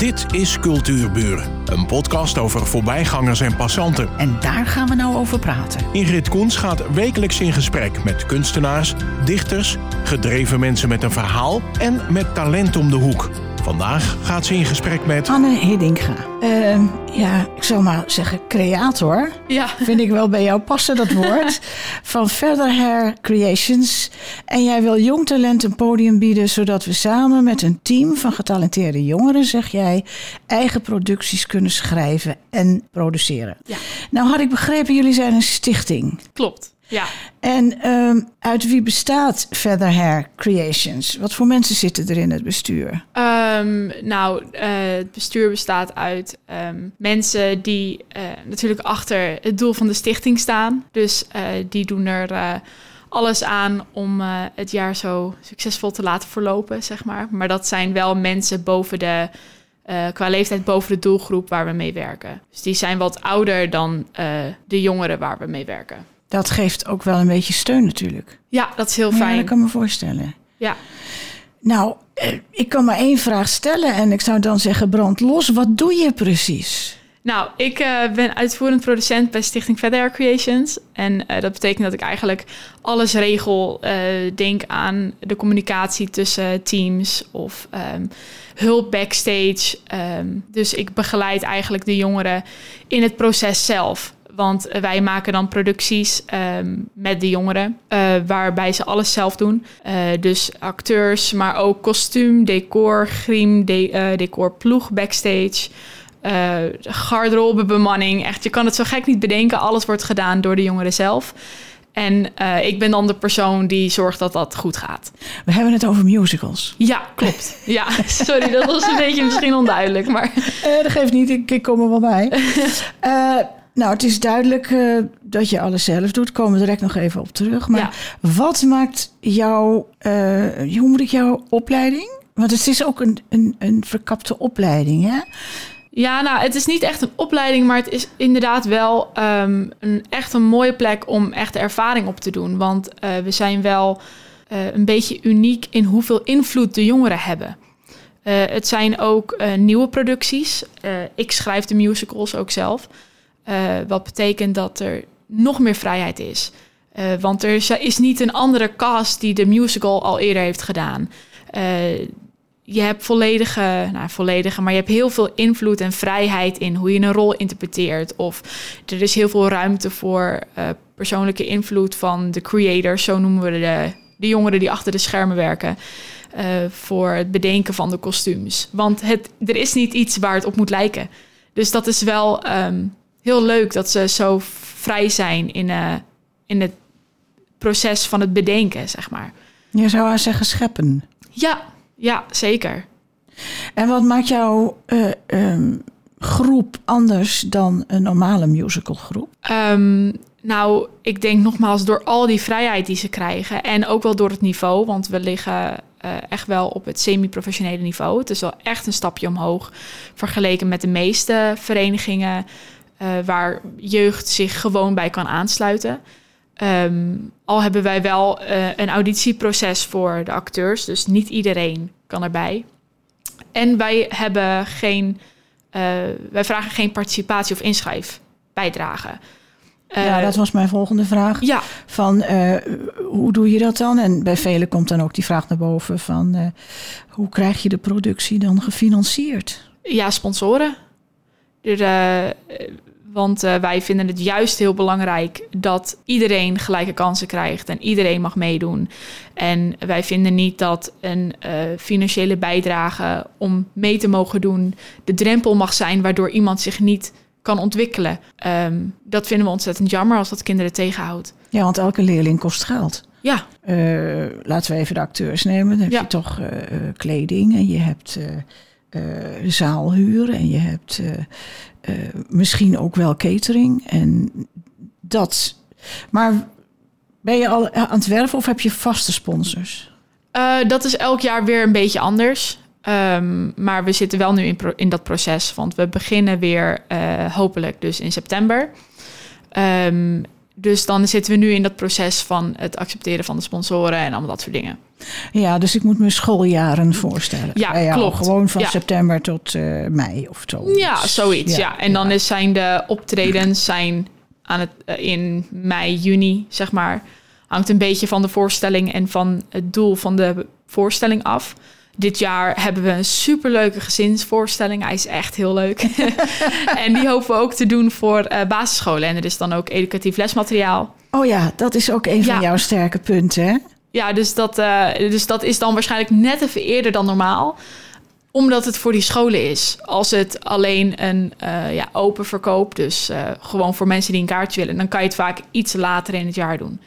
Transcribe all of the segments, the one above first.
Dit is Cultuurburen, een podcast over voorbijgangers en passanten. En daar gaan we nou over praten. Ingrid Koens gaat wekelijks in gesprek met kunstenaars, dichters, gedreven mensen met een verhaal en met talent om de hoek. Vandaag gaat ze in gesprek met Anne Hiddinga. Uh, ja, ik zou maar zeggen creator. Ja. Vind ik wel bij jou passen, dat woord. van Feather Hair Creations. En jij wil jong talent een podium bieden... zodat we samen met een team van getalenteerde jongeren, zeg jij... eigen producties kunnen schrijven en produceren. Ja. Nou had ik begrepen, jullie zijn een stichting. Klopt. Ja. En um, uit wie bestaat Feather Hair Creations? Wat voor mensen zitten er in het bestuur? Um, nou, uh, het bestuur bestaat uit um, mensen die uh, natuurlijk achter het doel van de stichting staan. Dus uh, die doen er alles aan om het jaar zo succesvol te laten verlopen, zeg maar. Maar dat zijn wel mensen boven de. qua leeftijd boven de doelgroep waar we mee werken. Dus die zijn wat ouder dan de jongeren waar we mee werken. Dat geeft ook wel een beetje steun natuurlijk. Ja, dat is heel fijn. Ja, dat kan me voorstellen. Ja. Nou, ik kan maar één vraag stellen en ik zou dan zeggen brand los. Wat doe je precies? Nou, ik uh, ben uitvoerend producent bij Stichting Feather Creations. En uh, dat betekent dat ik eigenlijk alles regel. Uh, denk aan de communicatie tussen teams of um, hulp backstage. Um, dus ik begeleid eigenlijk de jongeren in het proces zelf. Want wij maken dan producties um, met de jongeren, uh, waarbij ze alles zelf doen. Uh, dus acteurs, maar ook kostuum, decor, griem, de, uh, decor, ploeg, backstage. garderobe, bemanning. Echt, je kan het zo gek niet bedenken. Alles wordt gedaan door de jongeren zelf. En uh, ik ben dan de persoon die zorgt dat dat goed gaat. We hebben het over musicals. Ja, klopt. Ja, sorry, dat was een beetje misschien onduidelijk. Maar... Uh, dat geeft niet, ik, ik kom er wel bij. Uh, nou, het is duidelijk uh, dat je alles zelf doet. Komen we direct nog even op terug. Maar ja. wat maakt jouw, uh, hoe moet ik jouw opleiding? Want het is ook een, een, een verkapte opleiding, hè? Ja, nou, het is niet echt een opleiding, maar het is inderdaad wel um, een, echt een mooie plek om echt ervaring op te doen. Want uh, we zijn wel een beetje uniek in hoeveel invloed de jongeren hebben. Uh, het zijn ook nieuwe producties. Ik schrijf de musicals ook zelf. Wat betekent dat er nog meer vrijheid is. want er is niet een andere cast die de musical al eerder heeft gedaan. je hebt volledige, nou volledige, maar je hebt heel veel invloed en vrijheid in hoe je een rol interpreteert. Of er is heel veel ruimte voor persoonlijke invloed van de creators, zo noemen we de, de jongeren die achter de schermen werken. Voor het bedenken van de kostuums. Want het, er is niet iets waar het op moet lijken. Dus dat is wel um, heel leuk dat ze zo vrij zijn in, uh, in het proces van het bedenken, zeg maar. Je zou haar zeggen scheppen. Ja, ja, zeker. En wat maakt jouw uh, um, groep anders dan een normale musicalgroep? Um, nou, ik denk nogmaals door al die vrijheid die ze krijgen en ook wel door het niveau, want we liggen uh, echt wel op het semi-professionele niveau. Het is wel echt een stapje omhoog vergeleken met de meeste verenigingen uh, waar jeugd zich gewoon bij kan aansluiten. Um, al hebben wij wel uh, een auditieproces voor de acteurs, dus niet iedereen kan erbij. En wij hebben geen, wij vragen geen participatie of inschrijfbijdrage. Ja, dat was mijn volgende vraag. Ja. Van uh, hoe doe je dat dan? En bij velen komt dan ook die vraag naar boven van uh, hoe krijg je de productie dan gefinancierd? Ja, sponsoren. Er, want wij vinden het juist heel belangrijk dat iedereen gelijke kansen krijgt en iedereen mag meedoen. En wij vinden niet dat een financiële bijdrage om mee te mogen doen de drempel mag zijn waardoor iemand zich niet kan ontwikkelen. Um, dat vinden we ontzettend jammer als dat kinderen tegenhoudt. Ja, want elke leerling kost geld. Ja. Uh, laten we even de acteurs nemen. Dan heb ja. je toch kleding en je hebt uh, zaalhuur en je hebt misschien ook wel catering. En dat. Maar ben je al aan het werven of heb je vaste sponsors? dat is elk jaar weer een beetje anders. Um, maar we zitten wel nu in, in, dat proces, want we beginnen weer hopelijk dus in september. Um, Dus dan zitten we nu in dat proces van het accepteren van de sponsoren en allemaal dat soort dingen. Ja, dus ik moet me schooljaren voorstellen. Ja, klopt. Gewoon van Ja. september tot eh, mei of zo. Ja, zoiets. Ja. En dan is, zijn de optredens zijn aan het, eh, in mei, juni, zeg maar. Hangt een beetje van de voorstelling en van het doel van de voorstelling af. Dit jaar hebben we een superleuke gezinsvoorstelling. Hij is echt heel leuk. en die hopen we ook te doen voor eh, basisscholen. En er is dan ook educatief lesmateriaal. Oh ja, dat is ook een van Ja. jouw sterke punten. Hè? Ja, dus dat, eh, dus dat is dan waarschijnlijk net even eerder dan normaal. Omdat het voor die scholen is. Als het alleen een eh, ja, open verkoop, dus gewoon voor mensen die een kaartje willen, dan kan je het vaak iets later in het jaar doen.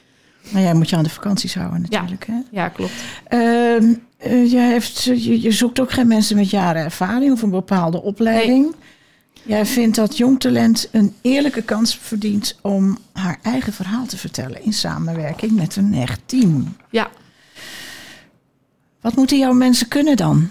Maar jij moet je aan de vakanties houden natuurlijk. Hè? Ja, klopt. Ehm, eh, jij heeft, je, je zoekt ook geen mensen met jaren ervaring of een bepaalde opleiding. Jij vindt dat jong talent een eerlijke kans verdient om haar eigen verhaal te vertellen in samenwerking met een echt team. Ja, Wat moeten jouw mensen kunnen dan?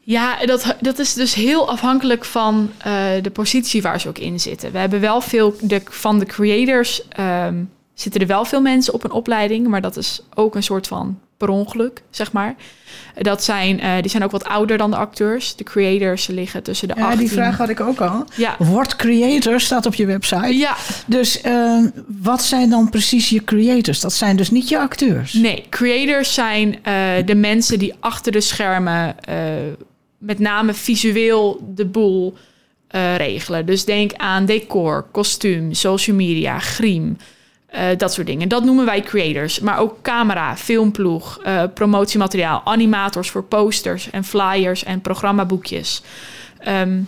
Ja, dat, dat is dus heel afhankelijk van eh, de positie waar ze ook in zitten. We hebben wel veel de, van de creators ehm, zitten er wel veel mensen op een opleiding, maar dat is ook een soort van per ongeluk, zeg maar. Dat zijn, eh, die zijn ook wat ouder dan de acteurs. De creators liggen tussen de Ja, 18... die vraag had ik ook al. Ja, Word creator staat op je website. ja, Dus ehm, wat zijn dan precies je creators? Dat zijn dus niet je acteurs. nee. Creators zijn eh, de mensen die achter de schermen eh, met name visueel de boel regelen. Dus denk aan decor, kostuum, social media, griem, eh, dat soort dingen. Dat noemen wij creators. Maar ook camera, filmploeg, eh, promotiemateriaal, animators voor posters en flyers en programmaboekjes. Ehm,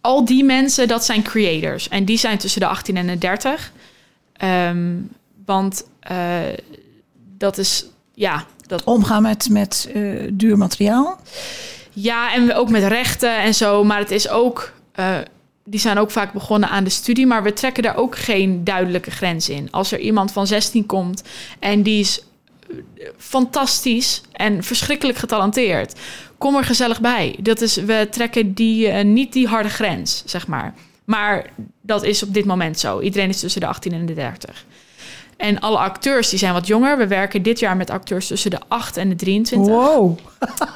al die mensen, dat zijn creators. En die zijn tussen de 18 en de 30. Ehm, want eh, dat is, ja, dat, Omgaan met, met duur materiaal. ja, en ook met rechten en zo. Maar het is ook. Die zijn ook vaak begonnen aan de studie. Maar we trekken daar ook geen duidelijke grens in. Als er iemand van 16 komt en die is eh, fantastisch en verschrikkelijk getalenteerd. Kom er gezellig bij. Dat is, we trekken die, eh, niet die harde grens, zeg maar. Maar dat is op dit moment zo. Iedereen is tussen de 18 en de 30. En alle acteurs die zijn wat jonger. We werken dit jaar met acteurs tussen de 8 en de 23. Wow.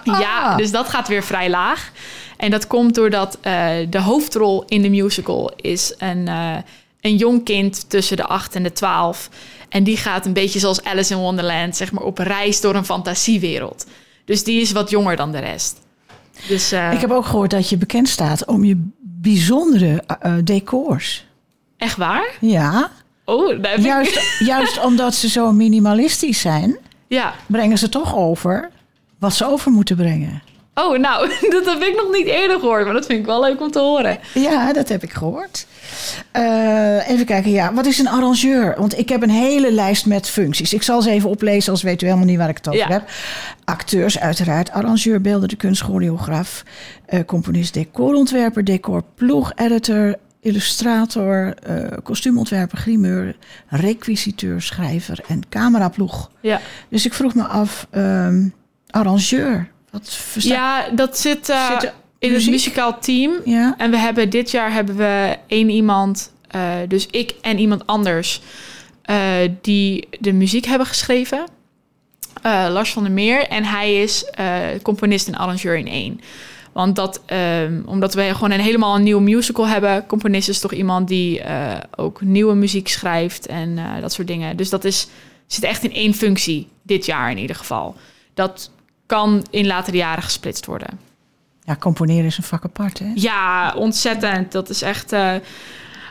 Ja, dus dat gaat weer vrij laag. En dat komt doordat eh, de hoofdrol in de musical is een, eh, een jong kind tussen de 8 en de 12. En die gaat een beetje zoals Alice in Wonderland, zeg maar, op reis door een fantasiewereld. Dus die is wat jonger dan de rest. Dus eh, Ik heb ook gehoord dat je bekend staat om je bijzondere decors. echt waar? Ja, Oh, daar juist, juist omdat ze zo minimalistisch zijn, Ja. brengen ze toch over wat ze over moeten brengen. Oh, nou, dat heb ik nog niet eerder gehoord, maar dat vind ik wel leuk om te horen. Ja, dat heb ik gehoord. Eh, even kijken, ja, wat is een arrangeur? Want ik heb een hele lijst met functies. Ik zal ze even oplezen, als weet u helemaal niet waar ik het over Ja. heb. Acteurs, uiteraard. Arrangeur, beeldende kunst, choreograaf, eh, componist, decorontwerper, decorploeg, editor, illustrator, eh, kostuumontwerper, grimeur, requisiteur, schrijver en cameraploeg. Ja, Dus ik vroeg me af, ehm, arrangeur, wat verstaat ja dat zit, eh, Zit er in het muzikaal team. Ja, En we hebben dit jaar hebben we één iemand, eh, dus ik en iemand anders, die de muziek hebben geschreven. Lars van der Meer. En hij is componist en arrangeur in één. Want dat, ehm, omdat we gewoon een helemaal een nieuwe musical hebben. Componist is toch iemand die eh, ook nieuwe muziek schrijft en eh, dat soort dingen. Dus dat is, zit echt in één functie, dit jaar in ieder geval. Dat kan in latere jaren gesplitst worden. ja componeren is een vak apart, hè? Ja, ontzettend. Dat is echt. eh,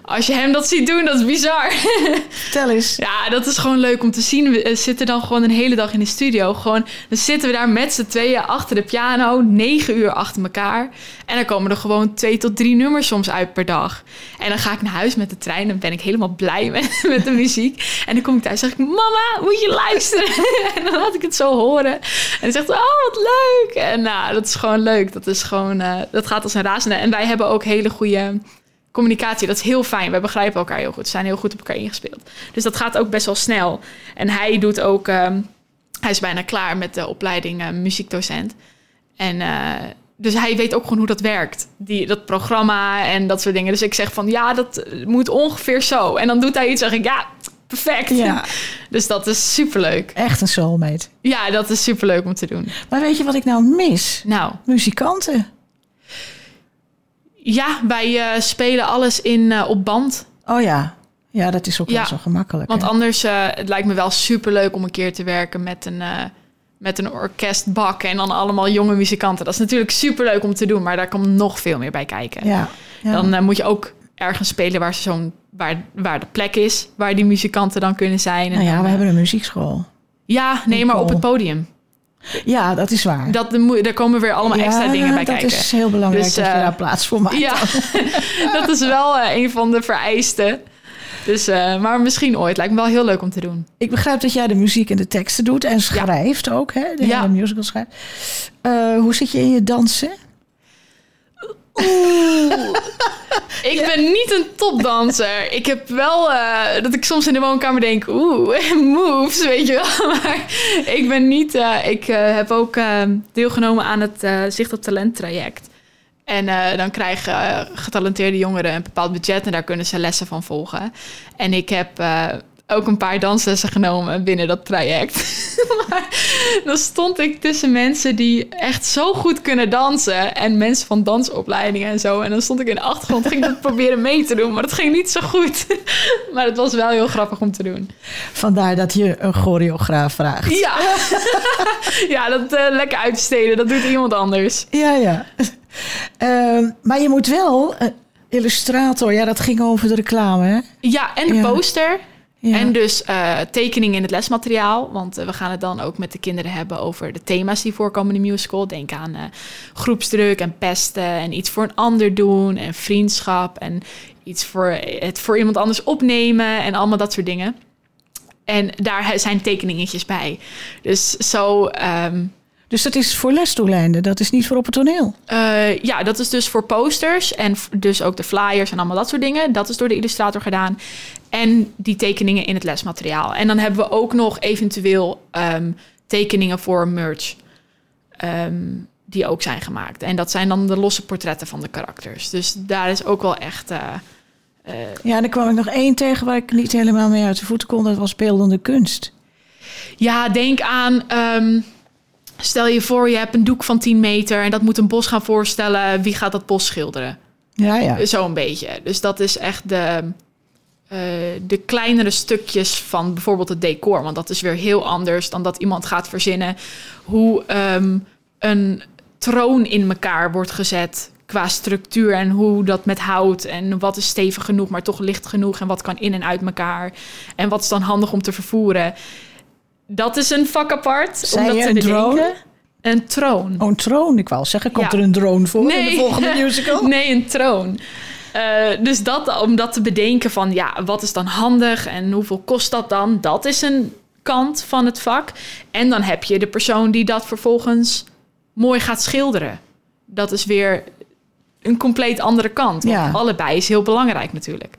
als je hem dat ziet doen, dat is bizar. Vertel eens. ja, dat is gewoon leuk om te zien. We eh, zitten dan gewoon een hele dag in de studio. Gewoon, dan zitten we daar met z'n tweeën achter de piano, negen uur achter elkaar. En dan komen er gewoon twee tot drie nummers soms uit per dag. En dan ga ik naar huis met de trein. Dan ben ik helemaal blij met, met de muziek. En dan kom ik thuis en zeg ik: Mama, moet je luisteren? en dan laat ik het zo horen. En dan zegt ze: Oh, wat leuk. En nou, dat is gewoon leuk. Dat is gewoon, eh, dat gaat als een razende. En wij hebben ook hele goede communicatie. Dat is heel fijn. We begrijpen elkaar heel goed. We zijn heel goed op elkaar ingespeeld. Dus dat gaat ook best wel snel. En hij doet ook. ehm, hij is bijna klaar met de opleiding eh, muziekdocent. En eh, dus hij weet ook gewoon hoe dat werkt. Die, dat programma en dat soort dingen. Dus ik zeg van ja, dat moet ongeveer zo. En dan doet hij iets. Zeg ik ja, perfect. Ja. Dus dat is superleuk. Echt een soulmate. Ja, dat is superleuk om te doen. Maar weet je wat ik nou mis? Nou, Muzikanten. Ja, wij eh, spelen alles in eh, op band. Oh ja. Ja, dat is ook Ja, wel zo gemakkelijk. Want hè? anders, eh, het lijkt me wel superleuk om een keer te werken met een, met een orkestbak en dan allemaal jonge muzikanten. Dat is natuurlijk superleuk om te doen, maar daar komt nog veel meer bij kijken. Ja. ja. Dan moet je ook ergens spelen waar, ze zo'n, waar, waar de plek is, waar die muzikanten dan kunnen zijn. En nou ja, dan, we hebben een muziekschool. ja, nee, maar op het podium. Ja, dat is waar. Dat, daar komen weer allemaal Ja, extra dingen bij dat kijken. is heel belangrijk Dus, dat je eh, daar plaats voor maakt. Ja, dat is wel eh, een van de vereisten. Dus, eh, maar misschien ooit. Lijkt me wel heel leuk om te doen. Ik begrijp dat jij de muziek en de teksten doet en schrijft ook, hè? De Ja. hele musical schrijft. Hoe zit je in je dansen? Ik ben niet een topdanser. Ik heb wel eh, dat ik soms in de woonkamer denk, oeh, moves, weet je wel. Maar ik ben niet. eh, ik eh, heb ook deelgenomen aan het Zicht op Talent traject. En dan krijgen getalenteerde jongeren een bepaald budget en daar kunnen ze lessen van volgen. En ik heb ook een paar danslessen genomen binnen dat traject. maar dan stond ik tussen mensen die echt zo goed kunnen dansen en mensen van dansopleidingen en zo. En dan stond ik in de achtergrond, ging ik dat proberen mee te doen, maar dat ging niet zo goed. maar het was wel heel grappig om te doen. Vandaar dat je een choreograaf vraagt. Ja, ja dat eh, lekker uitsteden, dat doet iemand anders. Ja, ja. Ehm, maar je moet wel, eh, illustrator, ja, dat ging over de reclame, hè? Ja, en de Ja. poster. En dus eh tekeningen in het lesmateriaal. Want eh, we gaan het dan ook met de kinderen hebben over de thema's die voorkomen in de musical. Denk aan eh, groepsdruk en pesten en iets voor een ander doen en vriendschap en iets voor het voor iemand anders opnemen en allemaal dat soort dingen. En daar zijn tekeningetjes bij. Dus zo, ehm, Dus dat is voor lesdoeleinden, dat is niet voor op het toneel. eh, ja, dat is dus voor posters en dus ook de flyers en allemaal dat soort dingen. Dat is door de illustrator gedaan. En die tekeningen in het lesmateriaal. En dan hebben we ook nog eventueel ehm, tekeningen voor merch. ehm, die ook zijn gemaakt. En dat zijn dan de losse portretten van de karakters. Dus daar is ook wel echt. eh, eh, Ja, en dan kwam ik nog één tegen waar ik niet helemaal mee uit de voeten kon. Dat was beeldende kunst. ja, denk aan. ehm, stel je voor, je hebt een doek van 10 meter en dat moet een bos gaan voorstellen. Wie gaat dat bos schilderen? Ja, ja. Zo een beetje. Dus dat is echt de, eh, de kleinere stukjes van bijvoorbeeld het decor. Want dat is weer heel anders dan dat iemand gaat verzinnen hoe ehm, een troon in elkaar wordt gezet qua structuur en hoe dat met hout en wat is stevig genoeg, maar toch licht genoeg en wat kan in en uit elkaar en wat is dan handig om te vervoeren. Dat is een vak apart. Om dat te een bedenken. drone? Een troon. Oh, een troon, ik wou zeggen. Komt Ja. er een drone voor in de volgende musical? nee, een troon. Eh, dus dat, om dat te bedenken van, ja, wat is dan handig en hoeveel kost dat dan? Dat is een kant van het vak. En dan heb je de persoon die dat vervolgens mooi gaat schilderen. Dat is weer een compleet andere kant. Want Ja. allebei is heel belangrijk natuurlijk.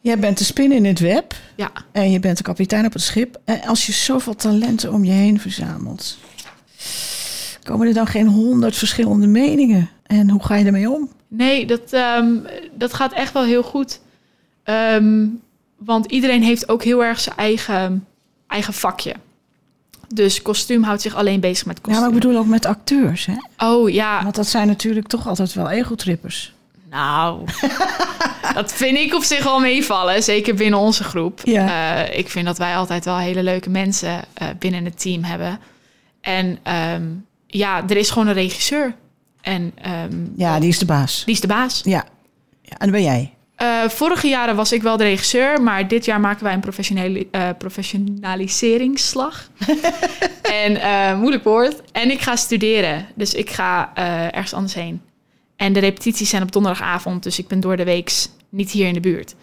Jij bent de spin in het web Ja, en je bent de kapitein op het schip. En als je zoveel talenten om je heen verzamelt, komen er dan geen honderd verschillende meningen? En hoe ga je ermee om? nee, dat, ehm, dat gaat echt wel heel goed. Ehm, want iedereen heeft ook heel erg zijn eigen, eigen vakje. Dus kostuum houdt zich alleen bezig met Ja, kostuum. maar ik bedoel ook met acteurs, hè? Oh ja, Want dat zijn natuurlijk toch altijd wel egotrippers. Nou, dat vind ik op zich wel meevallen. Zeker binnen onze groep. Ja. Eh, ik vind dat wij altijd wel hele leuke mensen eh, binnen het team hebben. En ehm, ja, er is gewoon een regisseur. En ehm, Ja, die is de baas. die is de baas. Ja, ja en dat ben jij. Eh, vorige jaren was ik wel de regisseur, maar dit jaar maken wij een professionele, eh, professionaliseringsslag. en eh, moeilijk woord. En ik ga studeren, dus ik ga ergens anders heen. En de repetities zijn op donderdagavond, dus ik ben door de weeks niet hier in de buurt.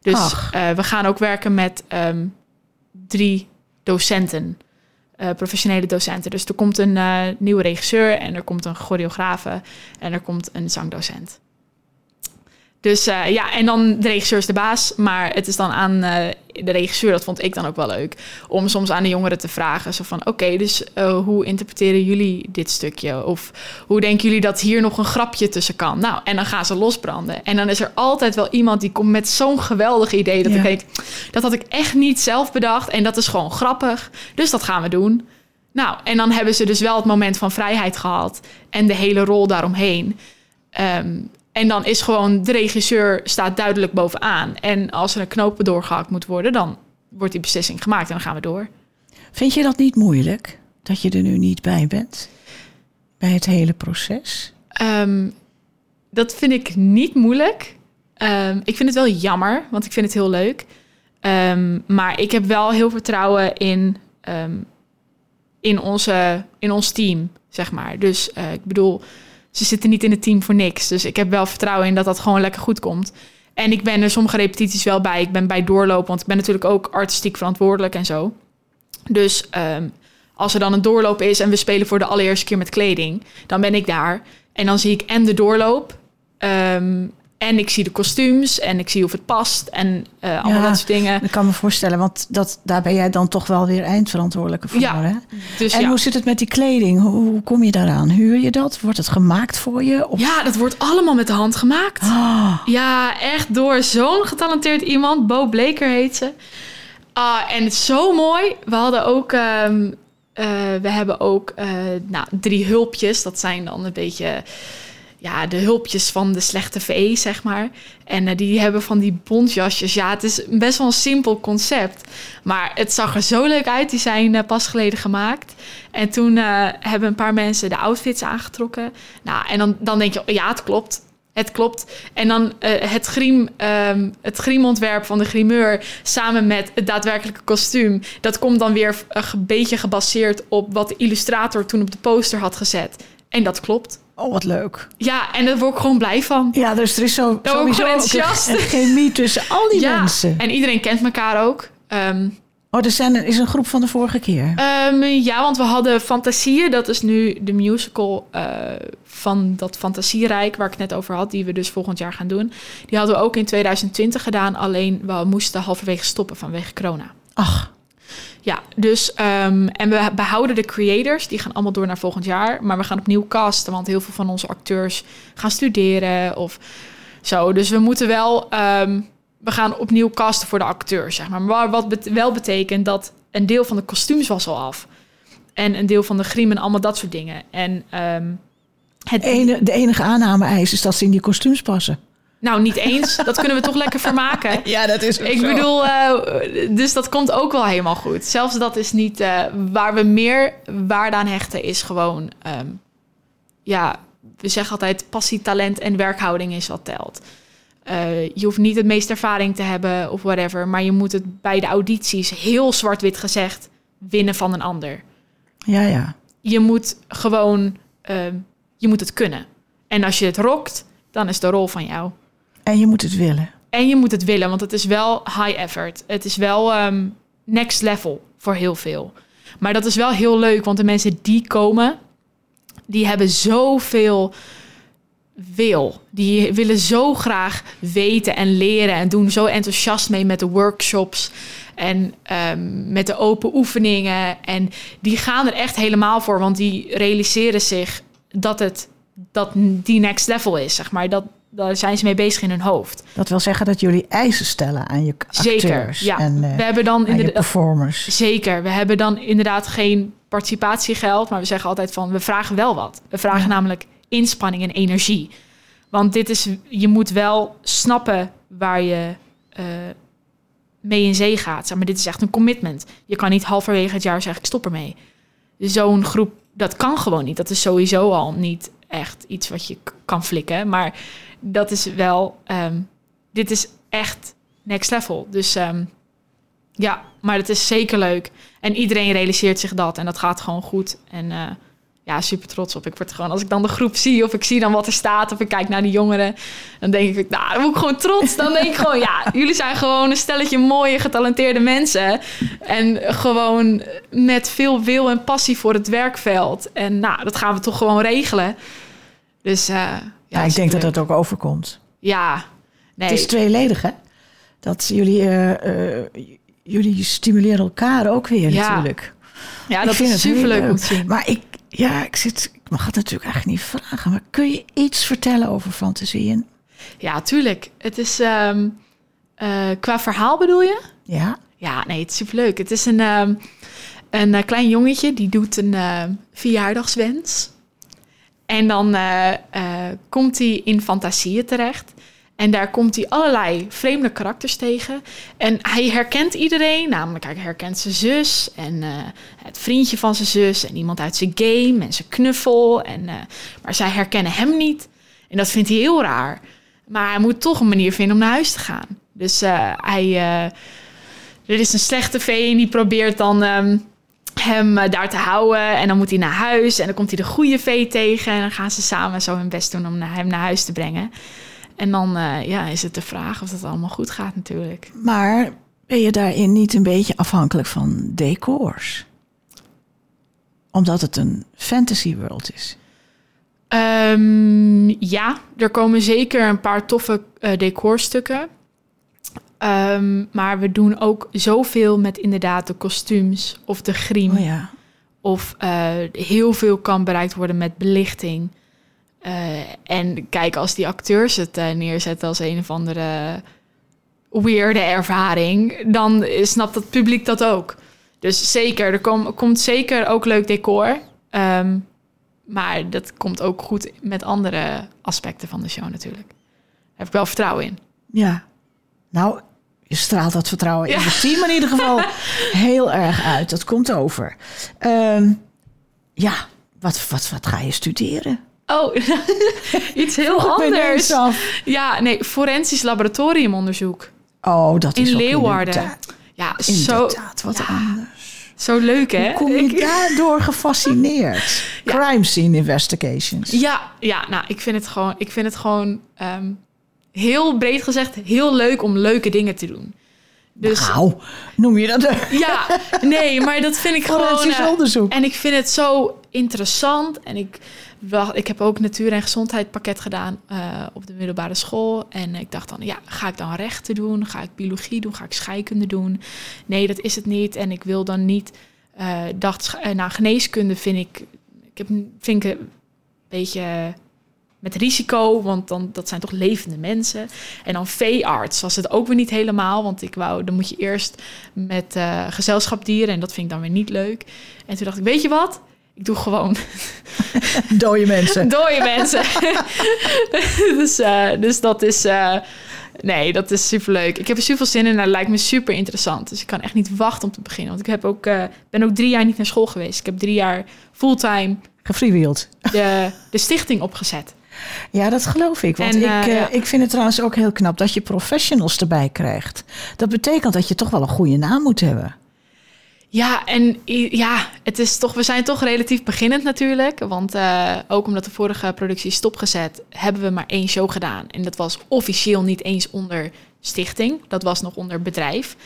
Dus eh, we gaan ook werken met ehm, drie docenten, eh, professionele docenten. Dus er komt een eh, nieuwe regisseur en er komt een choreografe en er komt een zangdocent. Dus eh, ja, en dan de regisseur is de baas. Maar het is dan aan eh, de regisseur, dat vond ik dan ook wel leuk... om soms aan de jongeren te vragen. Zo van, oké, dus eh, hoe interpreteren jullie dit stukje? Of hoe denken jullie dat hier nog een grapje tussen kan? Nou, en dan gaan ze losbranden. En dan is er altijd wel iemand die komt met zo'n geweldig idee... dat Ja. ik denk, dat had ik echt niet zelf bedacht. En dat is gewoon grappig. Dus dat gaan we doen. Nou, en dan hebben ze dus wel het moment van vrijheid gehad... en de hele rol daaromheen... Ehm, en dan is gewoon de regisseur staat duidelijk bovenaan. En als er een knopen doorgehakt moet worden, dan wordt die beslissing gemaakt en dan gaan we door. Vind je dat niet moeilijk? Dat je er nu niet bij bent? Bij het hele proces? Ehm, dat vind ik niet moeilijk. Ehm, ik vind het wel jammer, want ik vind het heel leuk. Ehm, maar ik heb wel heel vertrouwen in, in, onze, in ons team, zeg maar. Dus eh, ik bedoel, ze zitten niet in het team voor niks. Dus ik heb wel vertrouwen in dat dat gewoon lekker goed komt. En ik ben er sommige repetities wel bij. Ik ben bij doorlopen, want ik ben natuurlijk ook artistiek verantwoordelijk en zo. Dus ehm, als er dan een doorloop is en we spelen voor de allereerste keer met kleding, dan ben ik daar. En dan zie ik en de doorloop. ehm, en ik zie de kostuums en ik zie of het past en eh, allemaal Ja. dat soort dingen. Ik kan me voorstellen, want dat, daar ben jij dan toch wel weer eindverantwoordelijke voor. Ja, Hè? Dus en ja. hoe zit het met die kleding? Hoe, hoe kom je daaraan? Huur je dat? Wordt het gemaakt voor je? Of... ja, dat wordt allemaal met de hand gemaakt. Ah, Ja, echt door zo'n getalenteerd iemand. Bo Bleker heet ze. Ah, en het is zo mooi. We hadden ook... ehm, eh, we hebben ook eh, nou, drie hulpjes. Dat zijn dan een beetje... Ja, de hulpjes van de slechte VE, zeg maar. En eh, die hebben van die bontjasjes. Ja, het is best wel een simpel concept. Maar het zag er zo leuk uit. Die zijn eh, pas geleden gemaakt. En toen eh, hebben een paar mensen de outfits aangetrokken. Nou, en dan, dan denk je, ja, het klopt. Het klopt. En dan het, griem, ehm, het griemontwerp van de grimeur samen met het daadwerkelijke kostuum. Dat komt dan weer een beetje gebaseerd op wat de illustrator toen op de poster had gezet. En dat klopt. oh, wat leuk. Ja, en daar word ik gewoon blij van. Ja, dus er is zo, sowieso gewoon ook enthousiast. een, een chemie tussen al die ja, mensen. en iedereen kent elkaar ook. Ehm, Oh, er zijn, er is een groep van de vorige keer. Ehm, ja, want we hadden Fantasieën. Dat is nu de musical eh, van dat Fantasierijk waar ik het net over had. Die we dus volgend jaar gaan doen. Die hadden we ook in 2020 gedaan. Alleen we moesten halverwege stoppen vanwege corona. Ach, Ja, dus ehm, en we behouden de creators. Die gaan allemaal door naar volgend jaar. Maar we gaan opnieuw casten. Want heel veel van onze acteurs gaan studeren of zo. Dus we moeten wel... ehm, we gaan opnieuw casten voor de acteurs, zeg maar. Maar wat wel betekent dat een deel van de kostuums was al af. En een deel van de griem en allemaal dat soort dingen. En ehm, het... ene, de enige aanname-eis is dat ze in die kostuums passen. Nou, niet eens. Dat kunnen we toch lekker vermaken. Ja, dat is Ik bedoel, eh, dus dat komt ook wel helemaal goed. Zelfs dat is niet eh, waar we meer waarde aan hechten, is gewoon, ehm, ja, we zeggen altijd passie, talent en werkhouding is wat telt. Eh, je hoeft niet het meeste ervaring te hebben of whatever, maar je moet het bij de audities heel zwart-wit gezegd winnen van een ander. Ja, ja. Je moet gewoon, ehm, je moet het kunnen. En als je het rokt, dan is de rol van jou. En je moet het willen. En je moet het willen, want het is wel high effort. Het is wel ehm, next level voor heel veel. Maar dat is wel heel leuk, want de mensen die komen, die hebben zoveel wil. Die willen zo graag weten en leren en doen zo enthousiast mee met de workshops en ehm, met de open oefeningen. En die gaan er echt helemaal voor, want die realiseren zich dat het dat die next level is, zeg maar. Dat, daar zijn ze mee bezig in hun hoofd. Dat wil zeggen dat jullie eisen stellen aan je acteurs Zeker, ja. en eh, we hebben dan inderdaad... performers. Zeker, we hebben dan inderdaad geen participatiegeld, maar we zeggen altijd van, we vragen wel wat. We vragen Ja. namelijk inspanning en energie. Want dit is, je moet wel snappen waar je eh, mee in zee gaat. Zeg maar, dit is echt een commitment. Je kan niet halverwege het jaar zeggen, ik stop ermee. Zo'n groep, dat kan gewoon niet. Dat is sowieso al niet echt iets wat je kan flikken. Maar dat is wel, ehm, dit is echt next level. Dus ehm, ja, maar het is zeker leuk. En iedereen realiseert zich dat. En dat gaat gewoon goed. En eh, ja, super trots op. Ik word gewoon, als ik dan de groep zie of ik zie dan wat er staat of ik kijk naar die jongeren, dan denk ik, nou, dan word ik gewoon trots. Dan denk ik gewoon, ja, jullie zijn gewoon een stelletje mooie, getalenteerde mensen. En gewoon met veel wil en passie voor het werkveld. En nou, dat gaan we toch gewoon regelen. Dus eh, ja, Ja, ik denk dat dat ook overkomt. Ja, Nee, Het is tweeledig, hè? Dat jullie, eh, eh, jullie stimuleren elkaar ook weer Ja, natuurlijk. ja, Ik dat vind is superleuk om leuk. te zien. Maar ik, ja, ik zit, ik mag het natuurlijk eigenlijk niet vragen. Maar kun je iets vertellen over fantasieën? Ja, tuurlijk. Het is ehm, eh, qua verhaal bedoel je? Ja, Ja, nee, het is superleuk. Het is een, ehm, een eh, klein jongetje die doet een eh, verjaardagswens. En dan eh, komt hij in fantasieën terecht. En daar komt hij allerlei vreemde karakters tegen. En hij herkent iedereen. Namelijk, hij herkent zijn zus en eh, het vriendje van zijn zus. En iemand uit zijn game en zijn knuffel. En, eh, maar zij herkennen hem niet. En dat vindt hij heel raar. Maar hij moet toch een manier vinden om naar huis te gaan. Dus eh, hij... er is een slechte vee en die probeert dan ehm, hem daar te houden. En dan moet hij naar huis en dan komt hij de goede vee tegen. En dan gaan ze samen zo hun best doen om hem naar huis te brengen. En dan eh, ja, is het de vraag of dat allemaal goed gaat natuurlijk. maar ben je daarin niet een beetje afhankelijk van decors? Omdat het een fantasy world is. Ehm, ja, er komen zeker een paar toffe eh, decorstukken. Ehm, maar we doen ook zoveel met inderdaad de kostuums of de griem. Oh ja. Of eh, heel veel kan bereikt worden met belichting. Eh, en kijk, als die acteurs het eh, neerzetten als een of andere weirde ervaring, dan snapt het publiek dat ook. Dus zeker, er kom- komt zeker ook leuk decor. Ehm, maar dat komt ook goed met andere aspecten van de show natuurlijk. Daar heb ik wel vertrouwen in. Ja. Nou, je straalt dat vertrouwen in Ja. het team in ieder geval heel erg uit. Dat komt over. Ehm, ja, wat, wat, wat ga je studeren? Oh, iets heel anders. Ja, nee, forensisch laboratoriumonderzoek. Oh, dat is In ook Leeuwarden. inderdaad- Ja, zo, Inderdaad, wat ja, anders. zo leuk hè? Hoe kom je Ik- daardoor gefascineerd? Ja. Crime scene investigations. Ja, ja, nou, ik vind het gewoon, ik vind het gewoon ehm, heel breed gezegd heel leuk om leuke dingen te doen. Dus Nou, noem je dat ja, nee, maar dat vind ik gewoon. forensisch onderzoek? en ik vind het zo interessant. En ik, ik heb ook natuur- en gezondheid pakket gedaan eh, op de middelbare school. En ik dacht dan, ja, ga ik dan rechten doen? Ga ik biologie doen? Ga ik scheikunde doen? Nee, dat is het niet. En ik wil dan niet. eh dacht, eh, nou, geneeskunde vind ik, ik heb, vind een beetje met risico, want dan, dat zijn toch levende mensen. En dan veearts was het ook weer niet helemaal, want ik wou, dan moet je eerst met eh gezelschapdieren en dat vind ik dan weer niet leuk. En toen dacht ik, weet je wat? Ik doe gewoon Dode mensen. dode mensen. dus, eh, dus dat is, eh, nee, dat is superleuk. Ik heb er super zin in en dat lijkt me super interessant. Dus ik kan echt niet wachten om te beginnen. Want ik heb ook, eh, ben ook drie jaar niet naar school geweest. Ik heb drie jaar fulltime Gefreewheeld. de, de stichting opgezet. Ja, dat geloof ik. Want En, ik, ja. ik vind het trouwens ook heel knap dat je professionals erbij krijgt. Dat betekent dat je toch wel een goede naam moet hebben. Ja, en ja, het is toch, we zijn toch relatief beginnend natuurlijk. Want eh, ook omdat de vorige productie is stopgezet, hebben we maar één show gedaan. En dat was officieel niet eens onder stichting. Dat was nog onder bedrijf.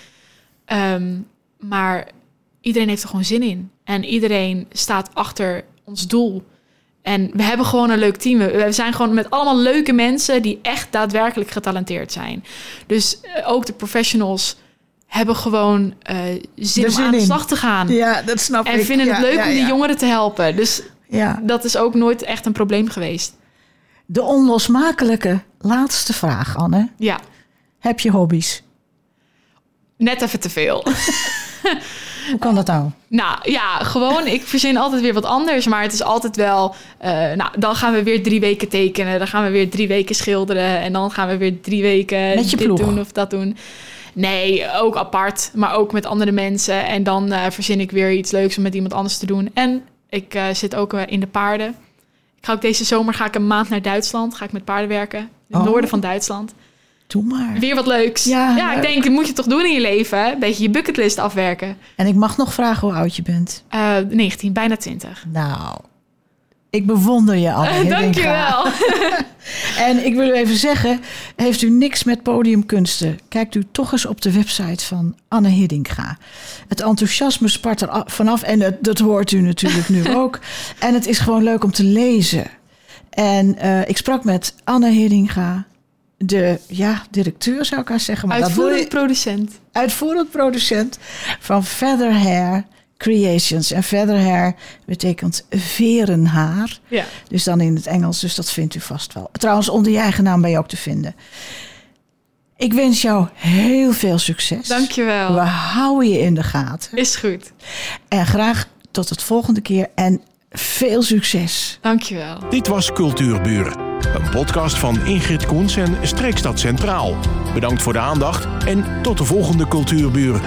Ehm, maar iedereen heeft er gewoon zin in. En iedereen staat achter ons doel. En we hebben gewoon een leuk team. We, we zijn gewoon met allemaal leuke mensen die echt daadwerkelijk getalenteerd zijn. Dus eh, ook de professionals hebben gewoon eh, zin om aan de in. slag te gaan. Ja, dat snap en ik. vinden het Ja, leuk ja, om die ja. jongeren te helpen. Dus Ja. dat is ook nooit echt een probleem geweest. De onlosmakelijke laatste vraag, Anne. Ja, Heb je hobby's? net even te veel. Hoe kan dat nou? Nou ja, gewoon, ik verzin altijd weer wat anders. Maar het is altijd wel, eh, nou, dan gaan we weer drie weken tekenen. Dan gaan we weer drie weken schilderen. En dan gaan we weer drie weken Met je dit ploeg? doen of dat doen. Nee, ook apart, maar ook met andere mensen. En dan eh, verzin ik weer iets leuks om met iemand anders te doen. En ik eh, zit ook eh, in de paarden. Ik ga ook deze zomer ga ik een maand naar Duitsland. Ga ik met paarden werken. In het Oh. noorden van Duitsland. Doe maar. Weer wat leuks. Ja, Ja, ik denk, dat moet je toch doen in je leven. Een beetje je bucketlist afwerken. En ik mag nog vragen hoe oud je bent. Eh 19, bijna 20. Nou, ik bewonder je, Anne Hiddinga. Dankjewel. En ik wil u even zeggen, heeft u niks met podiumkunsten? Kijkt u toch eens op de website van Anne Hiddinga. Het enthousiasme spart er af- vanaf en het, dat hoort u natuurlijk nu ook. En het is gewoon leuk om te lezen. En eh, ik sprak met Anne Hiddinga, de ja, directeur, zou ik haar zeggen. Maar Uitvoerend je- producent. uitvoerend producent van Feather Hair Creations. En Feather Hair betekent verenhaar. Ja. Dus dan in het Engels, dus dat vindt u vast wel. Trouwens, onder je eigen naam ben je ook te vinden. Ik wens jou heel veel succes. Dankjewel. We houden je in de gaten. Is goed. En graag tot het volgende keer en veel succes. Dankjewel. Dit was Cultuurburen, een podcast van Ingrid Koens en Streekstad Centraal. Bedankt voor de aandacht en tot de volgende Cultuurburen.